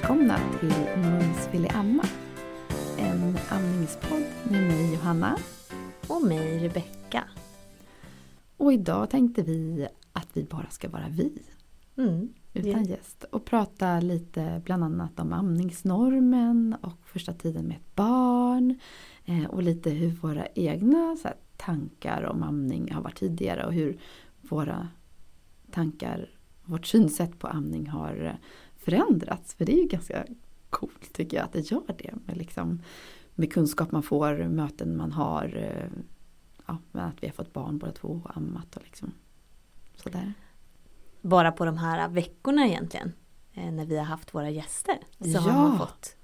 välkomna till Mums ville amma. En amningspodd med mig Johanna. Och mig Rebecka. Och idag tänkte vi att vi bara ska vara vi. Mm. Utan gäst. Och prata lite bland annat om amningsnormen och första tiden med ett barn. Eh, och lite hur våra egna så här, tankar om amning har varit tidigare och hur våra tankar, vårt synsätt på amning har eh, förändrats. För det är ju ganska coolt tycker jag att det gör det. Med, liksom, med kunskap man får, möten man har. eh, Ja, att vi har fått barn båda två och ammat och liksom sådär. Bara på de här veckorna egentligen. eh, När vi har haft våra gäster. Så Ja. har man fått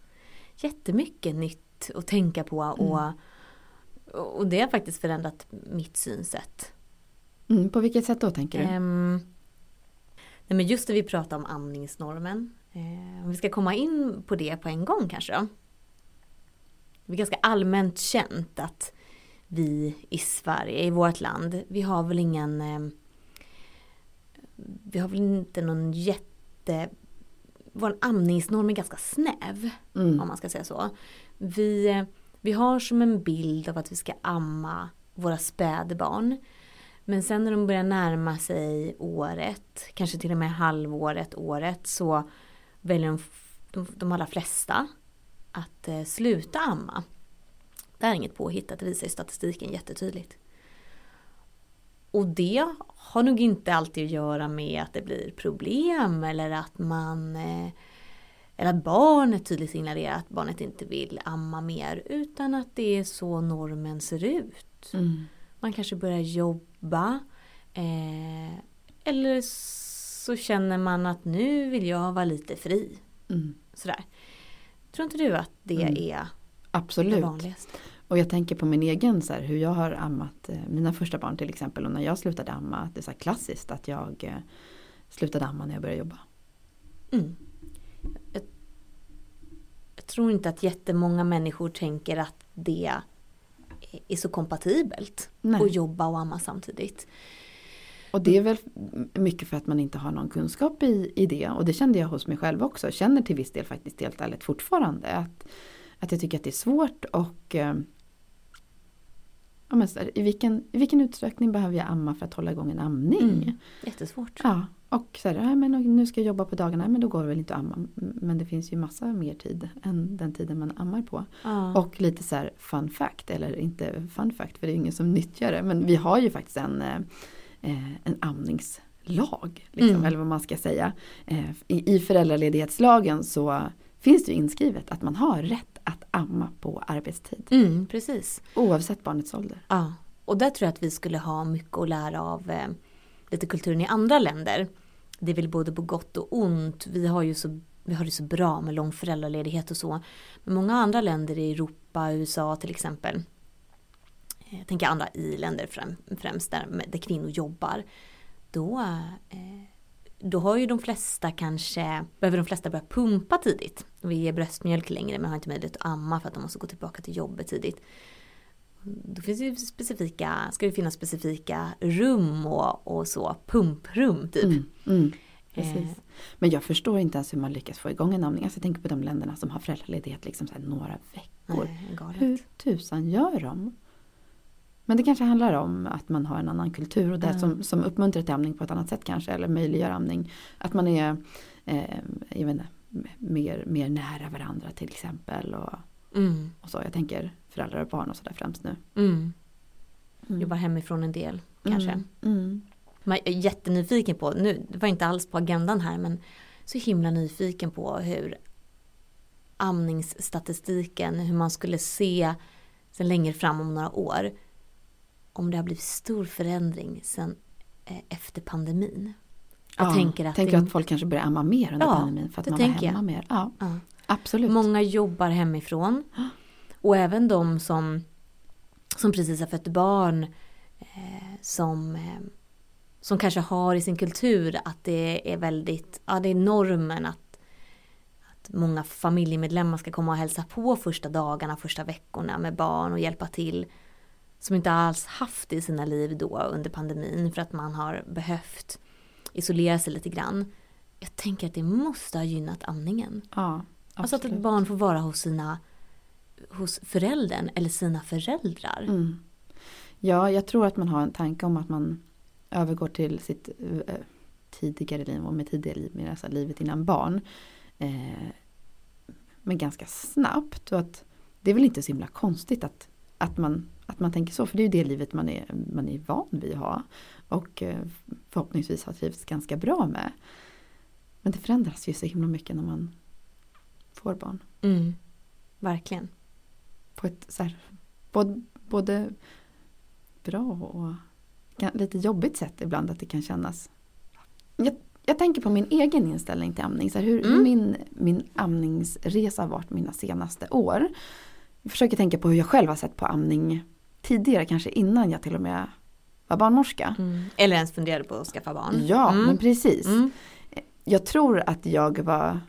jättemycket nytt att tänka på. Och, och det har faktiskt förändrat mitt synsätt. Mm, på vilket sätt då tänker du? Ehm, nej men just när vi pratar om amningsnormen. Eh, om vi ska komma in på det på en gång kanske då. Det är ganska allmänt känt att vi i Sverige, i vårt land, vi har väl ingen... Eh, vi har väl inte någon jätte... Vår amningsnorm är ganska snäv, Mm. om man ska säga så. Vi, eh, vi har som en bild av att vi ska amma våra spädbarn. Men sen när de börjar närma sig året, kanske till och med halvåret, året, så väljer de, de, de allra flesta att eh, sluta amma. Det här är inget påhittat, det visar ju statistiken jättetydligt. Och det har nog inte alltid att göra med att det blir problem eller att man eh, eller att barnet tydligt signalerar att barnet inte vill amma mer utan att det är så normen ser ut. Mm. Man kanske börjar jobba. Eh, eller så känner man att nu vill jag vara lite fri. Mm. Sådär. Tror inte du att det Mm. är det Absolut. vanligaste? Och jag tänker på min egen, så här, hur jag har ammat eh, mina första barn till exempel. Och när jag slutade amma, att det är så här klassiskt att jag eh, slutade amma när jag började jobba. Mm. Jag, jag tror inte att jättemånga människor tänker att det är så kompatibelt. Nej. Att jobba och amma samtidigt. Och det är väl mycket för att man inte har någon kunskap i, i det. Och det kände jag hos mig själv också. Känner till viss del faktiskt helt ärligt fortfarande. Att, att jag tycker att det är svårt och eh, ja, men så här, i, vilken, I vilken utsträckning behöver jag amma för att hålla igång en amning? Mm. Jättesvårt. Ja, och så här, ja, men nu ska jag jobba på dagarna, men då går det väl inte att amma. Men det finns ju massa mer tid än den tiden man ammar på. Ja. Och lite så här fun fact, eller inte fun fact för det är ju ingen som nyttjar det. Men vi har ju faktiskt en, eh, eh, en amningslag. Liksom, Mm. Eller vad man ska säga. Eh, I, I föräldraledighetslagen så finns det inskrivet att man har rätt att amma på arbetstid. Mm, precis. Oavsett barnets ålder. Ja, och där tror jag att vi skulle ha mycket att lära av eh, lite kulturen i andra länder. Det är väl både på gott och ont. Vi har ju så, vi har det så bra med lång föräldraledighet och så. Men många andra länder i Europa, USA till exempel. eh, Jag tänker andra i-länder främ, främst där, där kvinnor jobbar. Då, eh, då har ju de flesta kanske, behöver de flesta börja pumpa tidigt. Och vi ger bröstmjölk längre men har inte möjlighet att amma för att de måste gå tillbaka till jobbet tidigt. Då finns det ju specifika, ska det finnas specifika rum och, och så, pumprum typ. Mm, mm. Eh. Men jag förstår inte ens hur man lyckas få igång en amning. Alltså jag tänker på de länderna som har föräldraledighet liksom några veckor. Nej. Hur tusan gör de? Men det kanske handlar om att man har en annan kultur och det Ja. som, som uppmuntrar till amning på ett annat sätt kanske. Eller möjliggör amning. Att man är eh, jag vet inte, mer, mer nära varandra till exempel. Och, Mm, och så. Jag tänker föräldrar och barn och sådär främst nu. mm. Mm. Jobbar hemifrån en del kanske. Mm. Mm. Man är jättenyfiken på, nu, det var inte alls på agendan här men så himla nyfiken på hur amningsstatistiken, hur man skulle se sen längre fram om några år. Om det har blivit stor förändring sen eh, efter pandemin. Jag Ja, tänker att tänker det, att folk kanske börjar amma mer under Ja, pandemin för att man var hemma jag. mer. Ja, ja. absolut. Många jobbar hemifrån. Och även de som, som precis har fött barn. Eh, som, eh, som kanske har i sin kultur att det är väldigt, ja det är normen att, att många familjemedlemmar ska komma och hälsa på första dagarna, första veckorna med barn och hjälpa till. Som inte alls haft det i sina liv då under pandemin för att man har behövt isolera sig lite grann. jag tänker att det måste ha gynnat amningen. Ja, Alltså att ett barn får vara hos sina hos föräldern eller sina föräldrar. Mm. Ja, jag tror att man har en tanke om att man övergår till sitt eh, tidigare liv och med tidigare liv menar alltså livet innan barn. Eh, men ganska snabbt och att det är väl inte så himla konstigt att, att, man, att man tänker så för det är ju det livet man är, man är van vid att ha. Och eh, förhoppningsvis har trivts ganska bra med. Men det förändras ju så himla mycket när man får barn. Mm. Verkligen. På ett så här, både, både bra och lite jobbigt sätt ibland att det kan kännas. Jag, jag tänker på min egen inställning till amning. Så här, hur, Mm. min, min amningsresa har varit mina senaste år. Jag försöker tänka på hur jag själv har sett på amning tidigare, kanske innan jag till och med var barnmorska. Mm. Eller ens funderade på att skaffa barn. Ja, Mm. men precis. Mm. Jag tror att jag var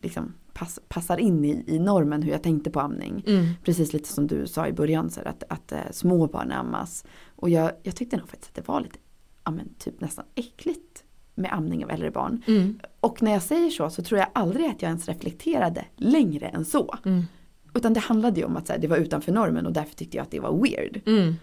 liksom pass, passar in i, i normen hur jag tänkte på amning. Mm. Precis lite som du sa i början, så att, att eh, små barn ammas. Och jag, jag tyckte nog faktiskt att det var lite, ja men typ nästan äckligt med amning av äldre barn. Mm. Och när jag säger så så tror jag aldrig att jag ens reflekterade längre än så. Utan det handlade ju om att här, det var utanför normen och därför tyckte jag att det var weird. Mm.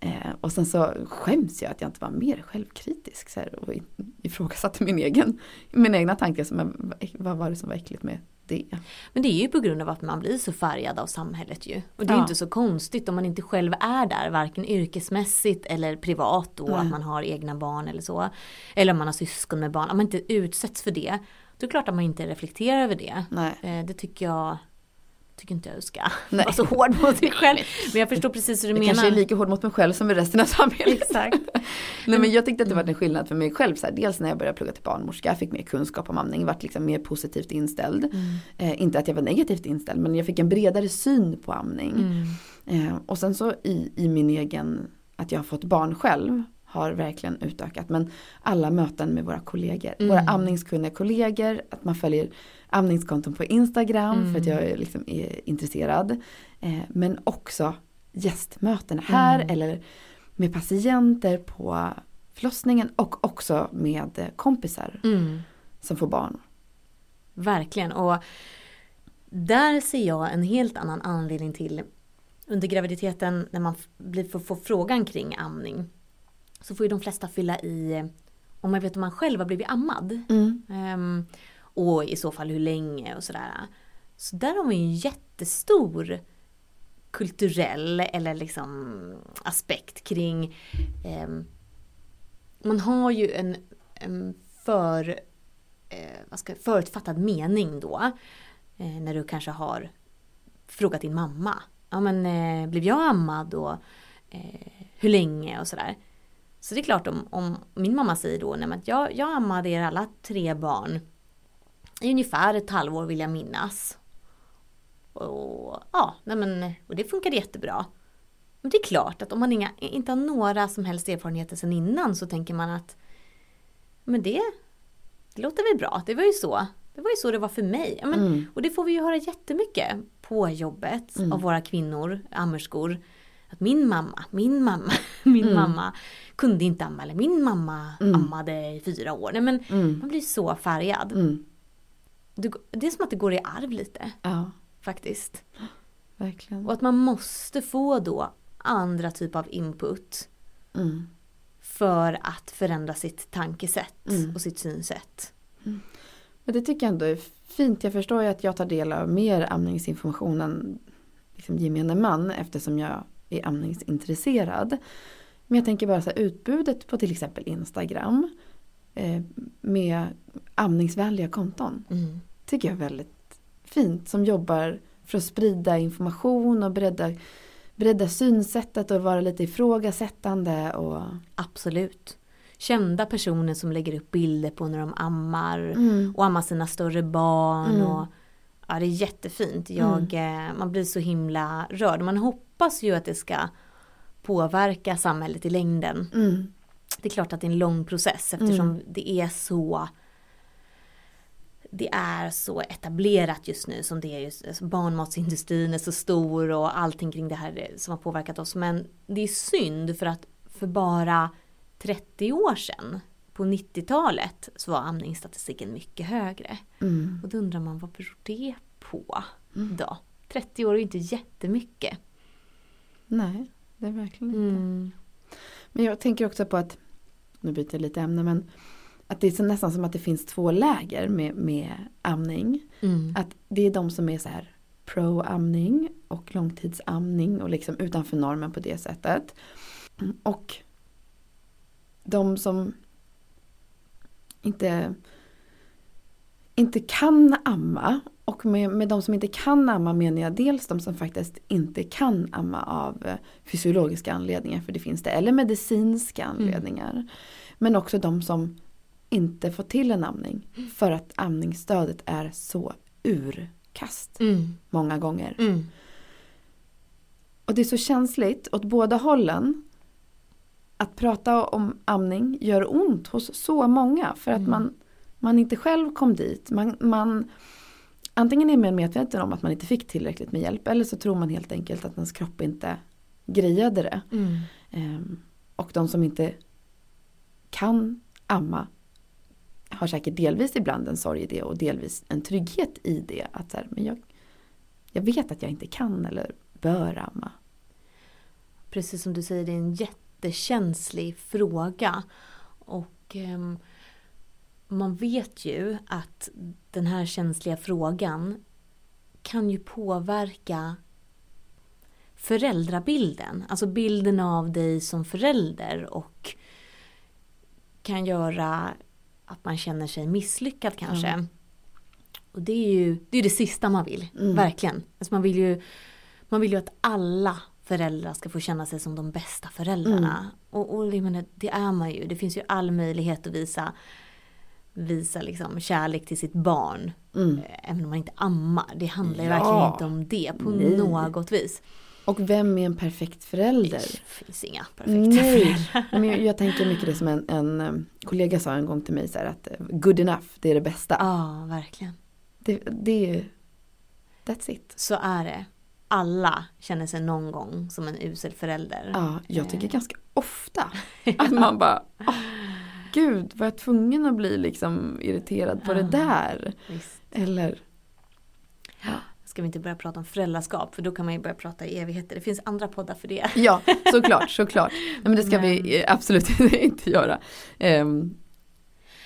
Eh, och sen så skäms jag att jag inte var mer självkritisk så här, och ifrågasatte min egen, mina egna tankar. Som, vad var det som var äckligt med det? Men det är ju på grund av att man blir så färgad av samhället ju. Och det är Ja. inte så konstigt om man inte själv är där, varken yrkesmässigt eller privat Nej. att man har egna barn eller så. Eller om man har syskon med barn, om man inte utsätts för det. Då är det klart att man inte reflekterar över det. Nej. Eh, Det tycker jag tycker inte jag ska Nej. vara så hård mot sig själv. Men jag förstår precis hur du Jag menar. kanske är lika hård mot mig själv som med resten av samhället. Exakt. Nej men jag tyckte att det var en skillnad för mig själv. Så här, dels när jag började plugga till barnmorska, jag fick mer kunskap om amning, vart liksom mer positivt inställd. Mm. Eh, inte att jag var negativt inställd men jag fick en bredare syn på amning. Mm. Eh, och sen så i, i min egen, att jag har fått barn själv har verkligen utökat. Men alla möten med våra kollegor, Mm. våra amningskunniga kollegor, att man följer amningskonton på Instagram Mm. för att jag är liksom är intresserad. Eh, men också gästmöten här Mm. eller med patienter på förlossningen och också med eh, kompisar Mm. som får barn. Verkligen. Och där ser jag en helt annan anledning till under graviditeten när man får, frågan kring amning. Så får ju de flesta fylla i om man vet om man själv har blivit ammad. Mm. Ehm, och i så fall hur länge och sådär. Så där har vi en jättestor kulturell eller liksom aspekt kring eh, man har ju en, en för, eh, vad ska, förutfattad mening då. Eh, när du kanske har frågat din mamma. Ja men eh, blev jag ammad och eh, hur länge och sådär. Så det är klart om, om min mamma säger då nej, men jag, jag ammade er alla tre barn i ungefär ett halvår vill jag minnas. Och, ja, nej men, och det funkade jättebra. Men det är klart att om man inga, inte har några som helst erfarenheter sedan innan så tänker man att men det, det låter väl bra, det var ju så. Det var ju så det var för mig. Ja, men, Mm. Och det får vi ju höra jättemycket på jobbet Mm. av våra kvinnor, ammerskor. Att min mamma, min mamma, min Mm. mamma kunde inte amma. Eller min mamma Mm. ammade i fyra år. Nej, men Mm. man blir så färgad. Mm. Det, är som att det går i arv lite Ja, faktiskt. verkligen. Och att man måste få då andra typer av input Mm. för att förändra sitt tankesätt Mm. och sitt synsätt. Men det tycker jag ändå är fint. Jag förstår ju att jag tar del av mer amningsinformation än liksom gemene man eftersom jag är amningsintresserad. Men jag tänker bara så här, utbudet på till exempel Instagram eh, med amningsvänliga konton Mm. Tycker jag är väldigt fint. Som jobbar för att sprida information och bredda, bredda synsättet och vara lite ifrågasättande. Och, Absolut. Kända personer som lägger upp bilder på när de ammar mm, och ammar sina större barn. Mm. Och, ja, det är jättefint. Jag, eh, man blir så himla rörd. Man hoppas ju att det ska påverka samhället i längden. mm, Det är klart att det är en lång process eftersom det är så det är så etablerat just nu som det är just, alltså barnmatsindustrin är så stor och allting kring det här som har påverkat oss. Men det är synd för att för bara 30 år sedan, på på 90-talet så var amningsstatistiken mycket högre. Mm. Och då undrar man vad beror det på Mm. då? 30 år är ju inte jättemycket. Nej, det är verkligen inte. Mm. Men jag tänker också på att, nu byter jag lite ämne, men att det är så nästan som att det finns två läger med, med amning. Mm. Att det är de som är så här pro-amning och långtidsamning och liksom utanför normen på det sättet. Mm, Och de som inte, inte kan amma och med, med de som inte kan amma menar jag dels de som faktiskt inte kan amma av fysiologiska anledningar, för det finns det, eller medicinska anledningar. Men också de som inte får till en amning för att amningsstödet är så urkast Mm. många gånger. Mm. Och det är så känsligt åt båda hållen. Att prata om amning gör ont hos så många för att Mm. man, man inte själv kom dit. Man, man, antingen är man medveten om att man inte fick tillräckligt med hjälp eller så tror man helt enkelt att ens kropp inte grejade det. Mm. Ehm, och de som inte kan amma har säkert delvis ibland en sorg i det och delvis en trygghet i det. Att så här, men jag, jag vet att jag inte kan eller bör amma. Precis som du säger, det är en jättekänslig fråga. Och eh, man vet ju att den här känsliga frågan kan ju påverka föräldrabilden. Alltså bilden av dig som förälder och kan göra att man känner sig misslyckad kanske. Ja. Och det är ju det, är det sista man vill, Mm. verkligen. Alltså man, vill ju, man vill ju att alla föräldrar ska få känna sig som de bästa föräldrarna. Mm. Och, och menar, det är man ju. Det finns ju all möjlighet att visa, visa liksom kärlek till sitt barn. Mm. Även om man inte ammar. Det handlar ju Ja. verkligen inte om det på Nej. något vis. Och vem är en perfekt förälder? Det finns inga perfekta Nej, föräldrar. men jag, jag tänker mycket det som en, en eh, kollega sa en gång till mig så här att eh, good enough, det är det bästa. Ja, verkligen. Det, det är That's it. Så är det. Alla känner sig någon gång som en usel förälder. Ja, jag tycker Eh. ganska ofta att man bara "Åh, Gud, var jag tvungen att bli liksom irriterad på det Ja. där? Visst. Eller Ska vi inte börja prata om föräldraskap för då kan man ju börja prata i evigheter. Det finns andra poddar för det. Ja, såklart, såklart. Nej, men det ska vi Men- eh, absolut inte göra. Ehm,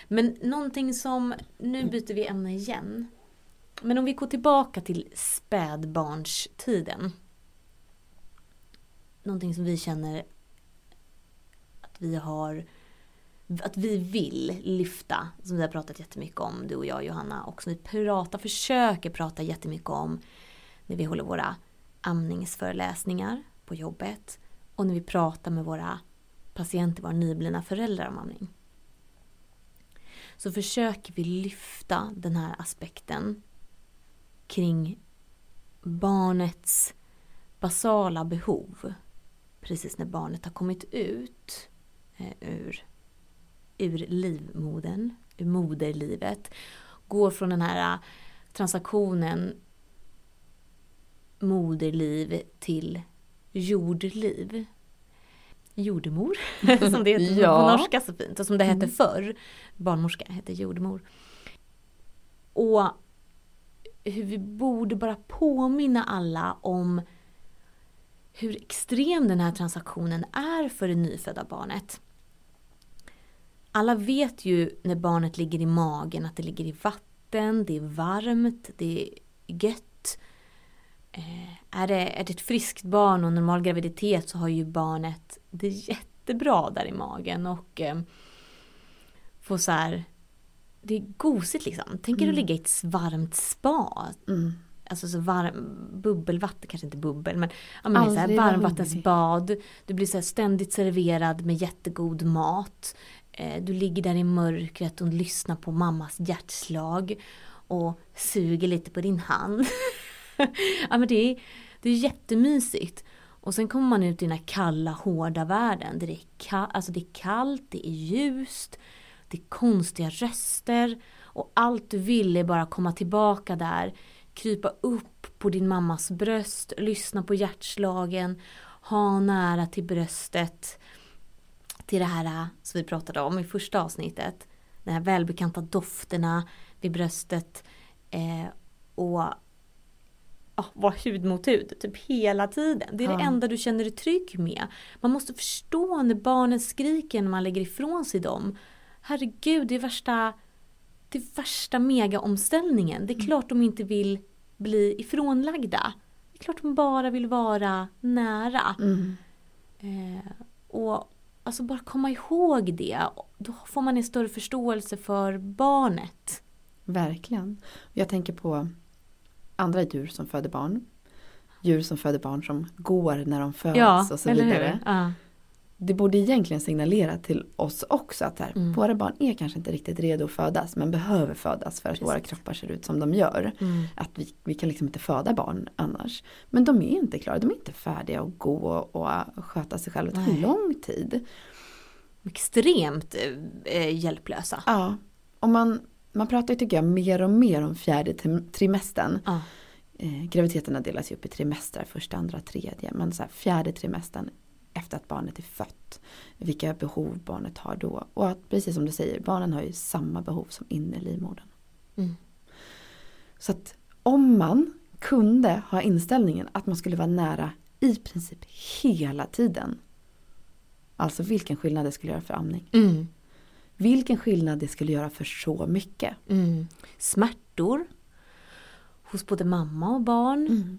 Men någonting som, nu byter vi ämne igen. Men om vi går tillbaka till spädbarnstiden. Någonting som vi känner att vi har, att vi vill lyfta, som vi har pratat jättemycket om, du och jag Johanna, och som vi pratar, försöker prata jättemycket om när vi håller våra amningsföreläsningar på jobbet och när vi pratar med våra patienter, våra nyblivna föräldrar om amning. Så försöker vi lyfta den här aspekten kring barnets basala behov precis när barnet har kommit ut eh, ur, ur livmodern, ur moderlivet. Går från den här eh, transaktionen moderliv till jordliv. Jordemor, som det heter Ja. på norska så fint. Och som det hette Mm. förr. Barnmorska hette jordemor. Och hur vi borde bara påminna alla om hur extrem den här transaktionen är för det nyfödda barnet. Alla vet ju när barnet ligger i magen att det ligger i vatten, det är varmt, det är gött. Eh, är, det, är det ett friskt barn och normal graviditet så har ju barnet det jättebra där i magen och eh, får så här, det är gosigt liksom. Tänk er att Mm. ligga i ett varmt spa. mm. Alltså så varm, bubbelvatten, kanske inte bubbel men, ja, men så här varmvattensbad. Du blir så ständigt serverad med jättegod mat. Eh, du ligger där i mörkret och lyssnar på mammas hjärtslag och suger lite på din hand. ja men det är, det är jättemysigt. Och sen kommer man ut i den här kalla, hårda världen. Där det, är ka- alltså det är kallt, det är ljust, det är konstiga röster. Och allt du vill är bara komma tillbaka där. Krypa upp på din mammas bröst, lyssna på hjärtslagen, ha nära till bröstet till det här äh, som vi pratade om i första avsnittet. De här välbekanta dofterna vid bröstet. Eh, och oh, vara hud mot hud typ hela tiden. Det är ja. det enda du känner dig trygg med. Man måste förstå när barnen skriker när man lägger ifrån sig dem. Herregud, det är värsta, det är värsta megaomställningen. Det är mm. klart de inte vill bli ifrånlagda. Det är klart de bara vill vara nära. Mm. Eh, och alltså bara komma ihåg det. Då får man en större förståelse för barnet. Verkligen. Jag tänker på andra djur som föder barn. Djur som föder barn som går när de föds ja, och så vidare. Ja. Det borde egentligen signalera till oss också att här, mm. våra barn är kanske inte riktigt redo att födas men behöver födas för att Precis. våra kroppar ser ut som de gör. Mm. Att vi, vi kan liksom inte föda barn annars. Men de är inte klara, de är inte färdiga att gå och sköta sig själva. Det tar lång tid. Extremt eh, hjälplösa. Ja. Och man, man pratar ju tycker jag mer och mer om fjärde trimestern. Ja. Eh, graviditeterna delas ju upp i trimestrar, första, andra, tredje. Men så här, fjärde trimestern efter att barnet är fött. Vilka behov barnet har då. Och att precis som du säger, barnen har ju samma behov som inne i livmodern. Mm. Så att om man kunde ha inställningen att man skulle vara nära i princip hela tiden. Alltså vilken skillnad det skulle göra för amning. Mm. Vilken skillnad det skulle göra för så mycket. Mm. Smärtor hos både mamma och barn. Mm.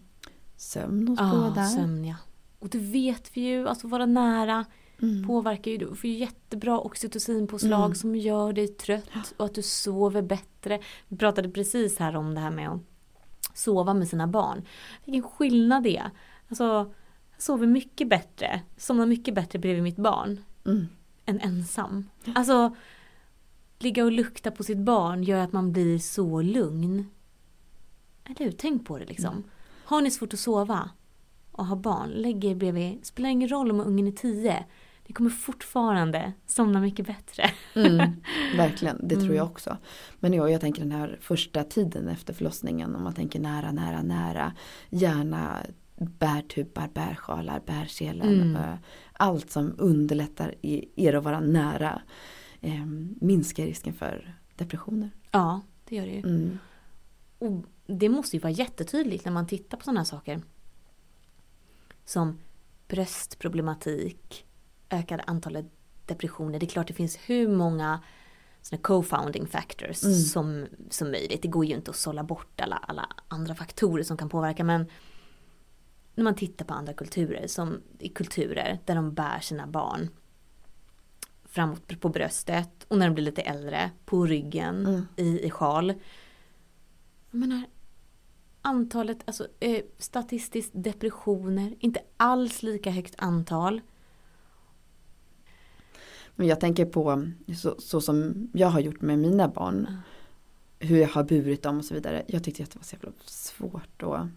Sömn hos ah, båda. Sömn, ja. Och det vet vi ju, alltså vara nära mm. påverkar ju, du får ju jättebra oxytocinpåslag mm. som gör dig trött och att du sover bättre. Vi pratade precis här om det här med att sova med sina barn. Vilken skillnad det är. Alltså, jag sover mycket bättre, somnar mycket bättre bredvid mitt barn. Mm. Än ensam. Alltså, ligga och lukta på sitt barn gör att man blir så lugn. Eller hur? Tänk på det liksom. Mm. Har ni svårt att sova? Och har barn, lägg er bredvid, spelar ingen roll om ungen är tio. Ni kommer fortfarande somna mycket bättre. Mm, verkligen, det tror jag mm. också. Men jag, jag tänker den här första tiden efter förlossningen, om man tänker nära, nära, nära. Gärna bärtupar, bärsjalar, bärselen. Mm. Allt som underlättar er att vara nära. Eh, minskar risken för depressioner. Ja, det gör det ju. Mm. Och det måste ju vara jättetydligt när man tittar på sådana här saker som bröstproblematik, ökade antalet depressioner. Det är klart det finns hur många co-founding factors mm. som, som möjligt. Det går ju inte att sålla bort alla, alla andra faktorer som kan påverka men när man tittar på andra kulturer, som i kulturer där de bär sina barn framåt på bröstet och när de blir lite äldre på ryggen mm. i, i sjal. Jag menar, antalet, alltså eh, statistiskt depressioner, inte alls lika högt antal. Men jag tänker på så, så, som jag har gjort med mina barn. Mm. Hur jag har burit dem och så vidare. Jag tyckte att det var så jävla svårt att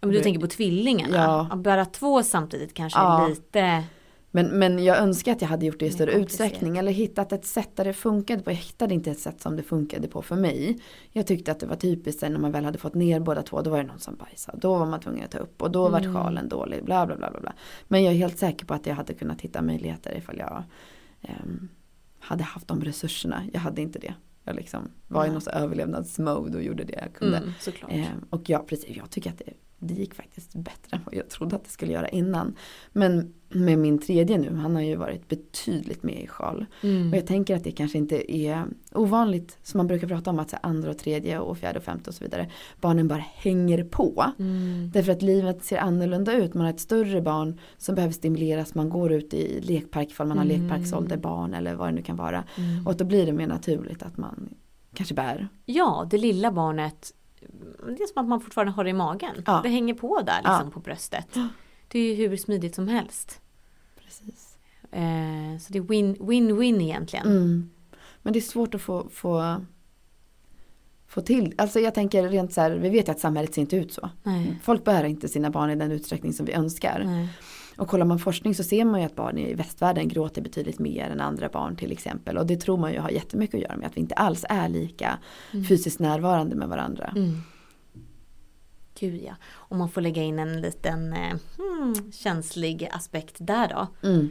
om du tänker på tvillingarna? Ja. Att bära två samtidigt kanske ja. är lite men, men jag önskar att jag hade gjort det i större utsträckning eller hittat ett sätt där det funkade på. Jag hittade inte ett sätt som det funkade på för mig. Jag tyckte att det var typiskt när man väl hade fått ner båda två. Då var det någon som bajsade. Då var man tvungen att ta upp och då mm. var sjalen dålig. Bla, bla bla bla Men jag är helt säker på att jag hade kunnat hitta möjligheter ifall jag um, hade haft de resurserna. Jag hade inte det. Jag liksom var i något överlevnadsmode och gjorde det jag kunde. Mm, um, och ja, precis, jag tycker att det det gick faktiskt bättre än vad jag trodde att det skulle göra innan. Men med min tredje nu, han har ju varit betydligt mer i sjal. Mm. Och jag tänker att det kanske inte är ovanligt som man brukar prata om att så andra och tredje och fjärde och femte och så vidare. Barnen bara hänger på. Mm. Därför att livet ser annorlunda ut. Man har ett större barn som behöver stimuleras. Man går ut i lekpark ifall man har mm. lekparksålderbarn eller vad det nu kan vara. Mm. Och då blir det mer naturligt att man kanske bär. Ja, det lilla barnet det är som att man fortfarande har det i magen. Ja. Det hänger på där liksom ja. på bröstet. Det är ju hur smidigt som helst. Precis. Eh, så det är win-win egentligen. Mm. Men det är svårt att få, få, få till. Alltså jag tänker rent så här, vi vet ju att samhället ser inte ut så. Nej. Folk bär inte sina barn i den utsträckning som vi önskar. Nej. Och kollar man forskning så ser man ju att barn i västvärlden gråter betydligt mer än andra barn till exempel. Och det tror man ju har jättemycket att göra med att vi inte alls är lika mm. fysiskt närvarande med varandra. Mm. Gud ja. Om man får lägga in en liten eh, hmm, känslig aspekt där då. Mm.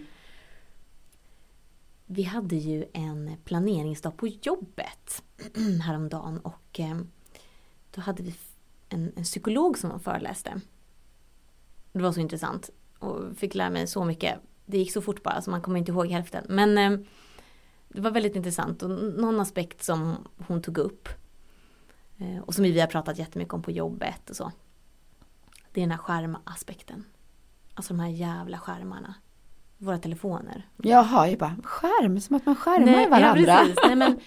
vi hade ju en planeringsdag på jobbet häromdagen och eh, då hade vi en, en psykolog som föreläste. Det var så intressant och fick lära mig så mycket. Det gick så fort bara så man kommer inte ihåg hälften. Men eh, det var väldigt intressant och någon aspekt som hon tog upp eh, och som vi har pratat jättemycket om på jobbet och så. Det är den här skärmaspekten. Alltså de här jävla skärmarna. Våra telefoner. Jaha, jag bara skärm, som att man skärmar Nej, varandra. Ja, precis. Nej, men,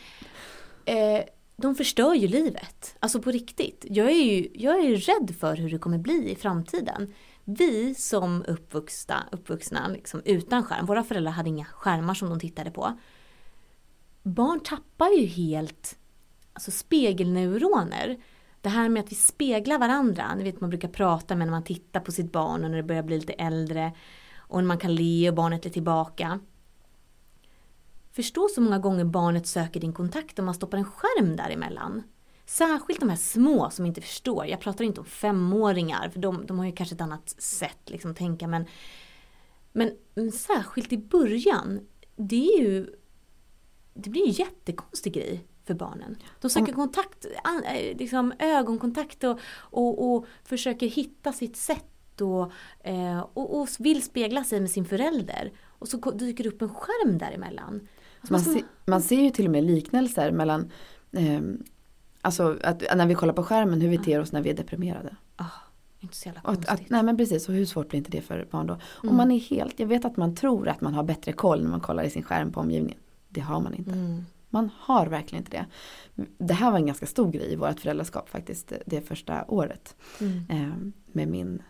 eh, de förstör ju livet. Alltså på riktigt. Jag är ju jag är rädd för hur det kommer bli i framtiden. Vi som uppvuxna, uppvuxna liksom utan skärm, våra föräldrar hade inga skärmar som de tittade på. Barn tappar ju helt alltså spegelneuroner. Det här med att vi speglar varandra. Ni vet man brukar prata med när man tittar på sitt barn och när det börjar bli lite äldre. Och när man kan le och barnet är tillbaka. Förstå så många gånger barnet söker din kontakt om man stoppar en skärm däremellan. Särskilt de här små som inte förstår. Jag pratar inte om femåringar för de, de har ju kanske ett annat sätt liksom, att tänka men, men särskilt i början. Det är ju det blir en jättekonstig grej för barnen. De söker kontakt, eh, liksom ögonkontakt och, och, och försöker hitta sitt sätt och, eh, och, och, vill spegla sig med sin förälder. Och så dyker det upp en skärm däremellan. Man, se, man ser ju till och med liknelser mellan eh, Alltså att, när vi kollar på skärmen hur vi beter oss när vi är deprimerade. Oh, inte så jävla konstigt. Att, nej men precis, och hur svårt blir inte det för barn då? Mm. Och man är helt, jag vet att man tror att man har bättre koll när man kollar i sin skärm på omgivningen. Det har man inte. Mm. Man har verkligen inte det. Det här var en ganska stor grej i vårt föräldraskap faktiskt det första året. Mm. Eh, med min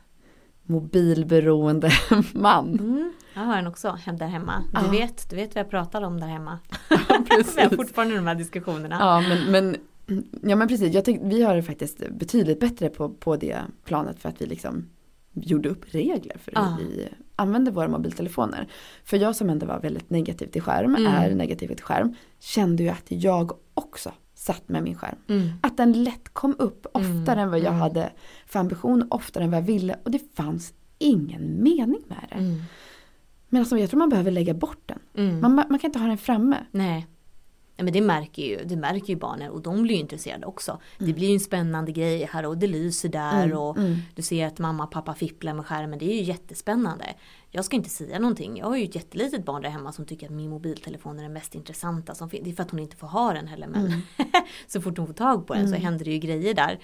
mobilberoende man. Mm. Jag har den också där hemma. Du, ja. vet, du vet vad jag pratar om där hemma. precis. vi har fortfarande de här diskussionerna. Ja men, men, ja, men precis, jag tyck, vi har det faktiskt betydligt bättre på, på det planet för att vi liksom gjorde upp regler för hur ja. vi använder våra mobiltelefoner. För jag som ändå var väldigt negativ till skärm, mm. är negativ till skärm, kände ju att jag också satt med min skärm. Mm. Att den lätt kom upp oftare mm. än vad jag mm. hade för ambition, oftare än vad jag ville och det fanns ingen mening med det. Mm. Men alltså, jag tror man behöver lägga bort den. Mm. Man, man, kan inte ha den framme. Nej. Men det märker ju, det märker ju barnen och de blir ju intresserade också. Mm. Det blir ju en spännande grej här och det lyser där mm. och mm. du ser att mamma och pappa fipplar med skärmen. Det är ju jättespännande. Jag ska inte säga någonting. Jag har ju ett jättelitet barn där hemma som tycker att min mobiltelefon är den mest intressanta som finns. Det är för att hon inte får ha den heller men mm. så fort hon får tag på den så mm. händer det ju grejer där.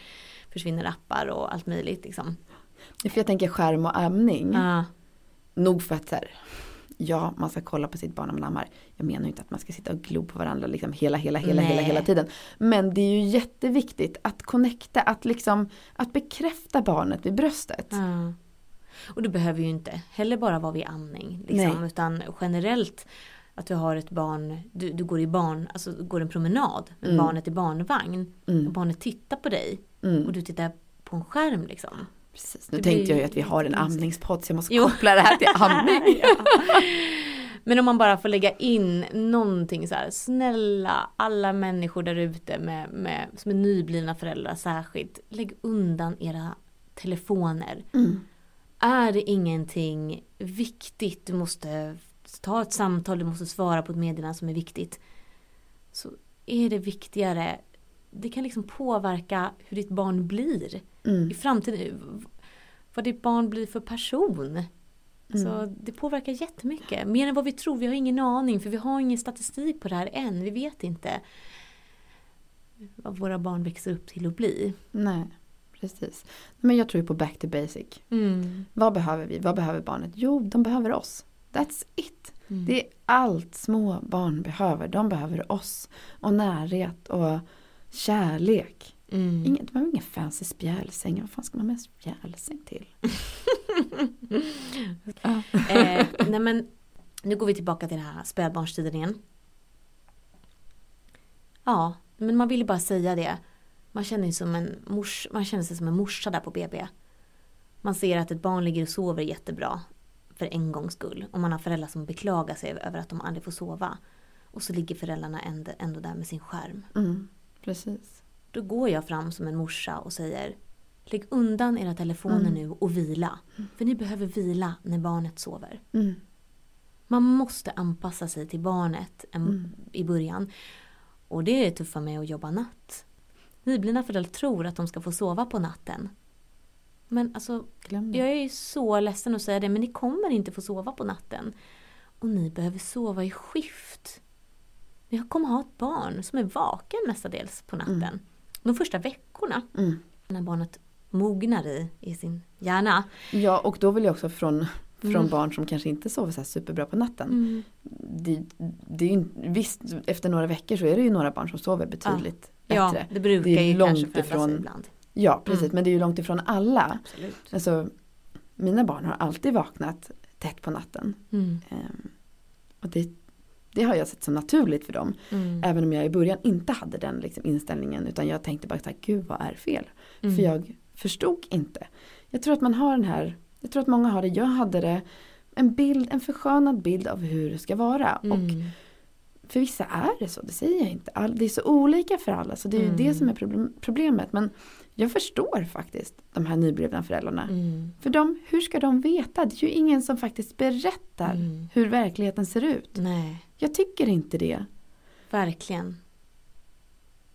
Försvinner appar och allt möjligt liksom. För jag tänker skärm och amning. Ah. Nog för att så här, ja, man ska kolla på sitt barn när man ammar. Jag menar ju inte att man ska sitta och glo på varandra liksom hela, hela, hela, hela, hela tiden. Men det är ju jätteviktigt att connecta, att liksom, att bekräfta barnet vid bröstet. Mm. Och det behöver ju inte heller bara vara vid amning. Liksom, utan generellt att du har ett barn, du, du går i barn, alltså går en promenad med mm. barnet i barnvagn. Mm. Och barnet tittar på dig mm. och du tittar på en skärm liksom. Precis. Nu det tänkte jag ju att vi har en amningspodd så jag måste jo. koppla det här till amning. ja. Men om man bara får lägga in någonting så här, snälla alla människor där ute med, med, som är nyblivna föräldrar särskilt, lägg undan era telefoner. Mm. Är det ingenting viktigt, du måste ta ett samtal, du måste svara på ett meddelande som är viktigt. Så är det viktigare, det kan liksom påverka hur ditt barn blir mm. i framtiden. Vad ditt barn blir för person. Mm. Så det påverkar jättemycket. Mer än vad vi tror. Vi har ingen aning för vi har ingen statistik på det här än. Vi vet inte vad våra barn växer upp till att bli. Nej, precis. Men jag tror på back to basic. Mm. Vad behöver vi? Vad behöver barnet? Jo, de behöver oss. That's it. Mm. Det är allt små barn behöver. De behöver oss. Och närhet och kärlek. Mm. Inget, man behöver ingen fancy spjälsäng. Vad fan ska man med spjälsäng till? eh, nej men, nu går vi tillbaka till den här spädbarnstiden igen. Ja, men man vill bara säga det. Man känner, som en mors, man känner sig som en morsa där på BB. Man ser att ett barn ligger och sover jättebra. För en gångs skull. Och man har föräldrar som beklagar sig över att de aldrig får sova. Och så ligger föräldrarna ändå, ändå där med sin skärm. Mm, precis. Då går jag fram som en morsa och säger Lägg undan era telefoner mm. nu och vila. För ni behöver vila när barnet sover. Mm. Man måste anpassa sig till barnet Mm. i början. Och det är tuffa med att jobba natt. Nyblivna föräldrar tror att de ska få sova på natten. Men alltså, jag är ju så ledsen att säga det, men ni kommer inte få sova på natten. Och ni behöver sova i skift. Ni kommer ha ett barn som är vaken mestadels på natten. Mm. De första veckorna, Mm. när barnet mognar i, i sin hjärna. Ja och då vill jag också från, från Mm. barn som kanske inte sover så superbra på natten. Det, det är visst, efter några veckor så är det ju några barn som sover betydligt Ja, bättre. det brukar Det är ju långt kanske ifrån- sig ibland. Ja precis Mm. men det är ju långt ifrån alla. Absolut. Alltså, mina barn har alltid vaknat tätt på natten. Mm. Ehm, och det, det har jag sett som naturligt för dem. Mm. Även om jag i början inte hade den liksom, inställningen utan jag tänkte bara så här, gud vad är fel? Mm. För jag förstod inte. Jag tror att man har den här, jag tror att många har det, jag hade det, en bild, en förskönad bild av hur det ska vara. Och Mm. för vissa är det så, det säger jag inte. All, det är så olika för alla så det är ju Mm. det som är problem, problemet. Men jag förstår faktiskt de här nyblivna föräldrarna. Mm. För de, hur ska de veta? Det är ju ingen som faktiskt berättar Mm. hur verkligheten ser ut. Nej, Jag tycker inte det. verkligen.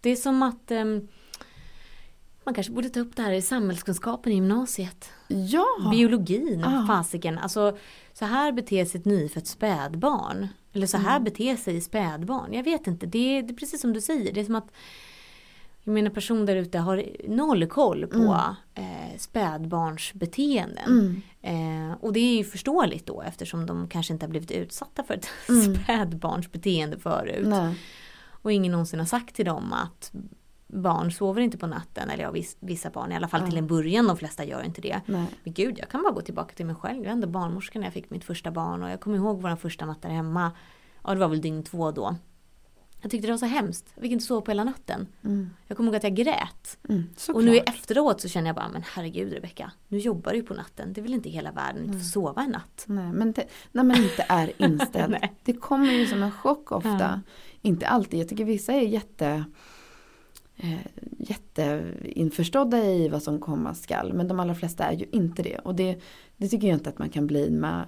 Det är som att ehm, man kanske borde ta upp det här i samhällskunskapen i gymnasiet. Ja, Biologin, Ah. fasiken. Alltså, så här beter sig ett nyfött spädbarn. Eller så här Mm. beter sig spädbarn. Jag vet inte, det är, det är precis som du säger. Det är som att jag menar person där ute har noll koll på Mm. eh, spädbarnsbeteenden. mm, Eh, och det är ju förståeligt då eftersom de kanske inte har blivit utsatta för ett Mm. spädbarnsbeteende förut. nej. Och ingen någonsin har sagt till dem att barn sover inte på natten. Eller ja, viss- vissa barn i alla fall Ja. till en början. De flesta gör inte det. nej. Men gud, jag kan bara gå tillbaka till mig själv. Jag är ändå barnmorska när jag fick mitt första barn. Och jag kommer ihåg vår första natt där hemma. Ja, det var väl dygn två då. Jag tyckte det var så hemskt. Jag fick inte sova på hela natten. Mm, Jag kommer ihåg att jag grät. mm. Och nu efteråt så känner jag bara, men herregud Rebecka. Nu jobbar du ju på natten. Det är väl inte hela världen att inte få sova en natt. Nej, men det, när man inte är inställd. Det kommer ju som en chock ofta. Ja. Inte alltid. Jag tycker vissa är jätte eh, jätteinförstådda i vad som komma skall. Men de allra flesta är ju inte det. Och det, det tycker jag inte att man kan bli med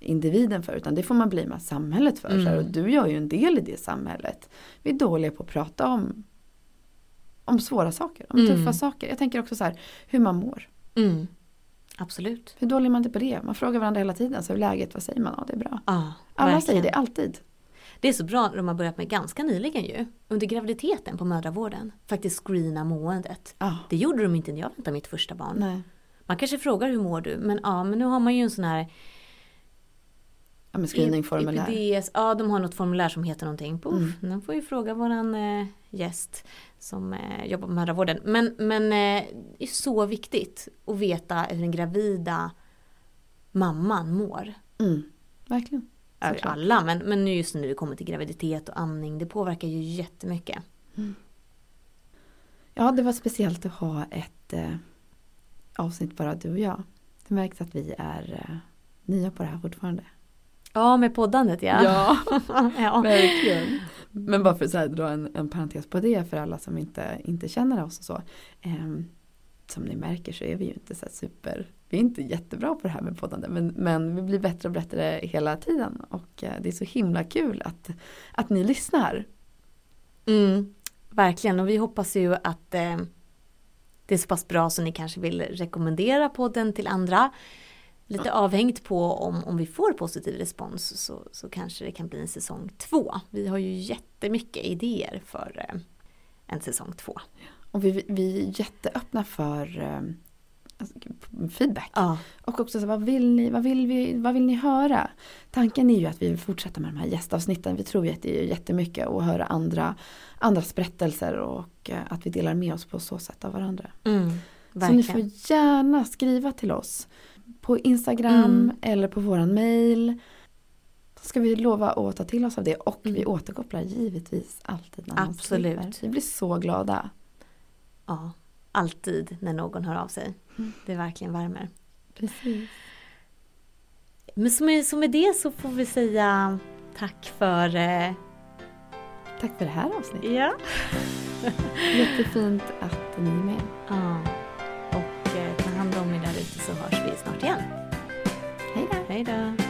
individen för. Utan det får man bli med samhället för. Mm. Och du gör ju en del i det samhället. Vi är dåliga på att prata om, om svåra saker. Om Mm. tuffa saker. Jag tänker också så här hur man mår. Mm. Absolut. Hur dålig är man inte på det? Man frågar varandra hela tiden. Så hur läget? Vad säger man? Ja, det är bra. Ja, Alla verkligen. säger det alltid. Det är så bra, de har börjat med ganska nyligen ju. Under graviditeten på mödravården. Faktiskt screena måendet. Ja, Det gjorde de inte när jag väntade mitt första barn. nej. Man kanske frågar hur mår du? Men ja, men nu har man ju en sån här Ja, men screeningformulär. IPDS, ja de har något formulär som heter någonting. Puff, Mm. Nu får vi fråga våran eh, gäst som eh, jobbar på mödravården. Men, men eh, det är så viktigt att veta hur den gravida mamman mår. Mm, verkligen. Såklart. alla, men, men nu just nu det kommer till graviditet och amning, det påverkar ju jättemycket. Ja, det var speciellt att ha ett eh, avsnitt bara du och jag. Det märks att vi är eh, nya på det här fortfarande. Ja, med poddandet ja. ja. verkligen. Men bara för att så här, dra en, en parentes på det för alla som inte, inte känner oss och så. Ehm, som ni märker så är vi ju inte så super, vi är inte jättebra på det här med poddande. Men, men vi blir bättre och bättre hela tiden. Och eh, det är så himla kul att, att ni lyssnar. Mm, verkligen, och vi hoppas ju att eh, det är så pass bra så ni kanske vill rekommendera podden till andra. Lite avhängt på om, om vi får positiv respons så, så kanske det kan bli en säsong två. Vi har ju jättemycket idéer för eh, en säsong två. Och vi, vi är jätteöppna för eh, alltså, feedback. Ja, Och också så, vad vill ni, vad vill vi, vad vill ni höra? Tanken är ju att vi vill fortsätta med de här gästavsnitten. Vi tror ju att det är jättemycket att höra andra, andras berättelser och eh, att vi delar med oss på så sätt av varandra. mm, Så ni får gärna skriva till oss på Instagram Mm. eller på våran mail. Så ska vi lova att ta till oss av det och vi Mm. återkopplar givetvis alltid när någon Absolut. skriver. Vi blir så glada. Ja, alltid när någon hör av sig. Mm. Det verkligen värmer. Precis. Men så med, så med det så får vi säga tack för... Eh, Tack för det här avsnittet. ja. Jättefint att ni är med. Ja så hörs vi snart igen. Hej då! Hej då!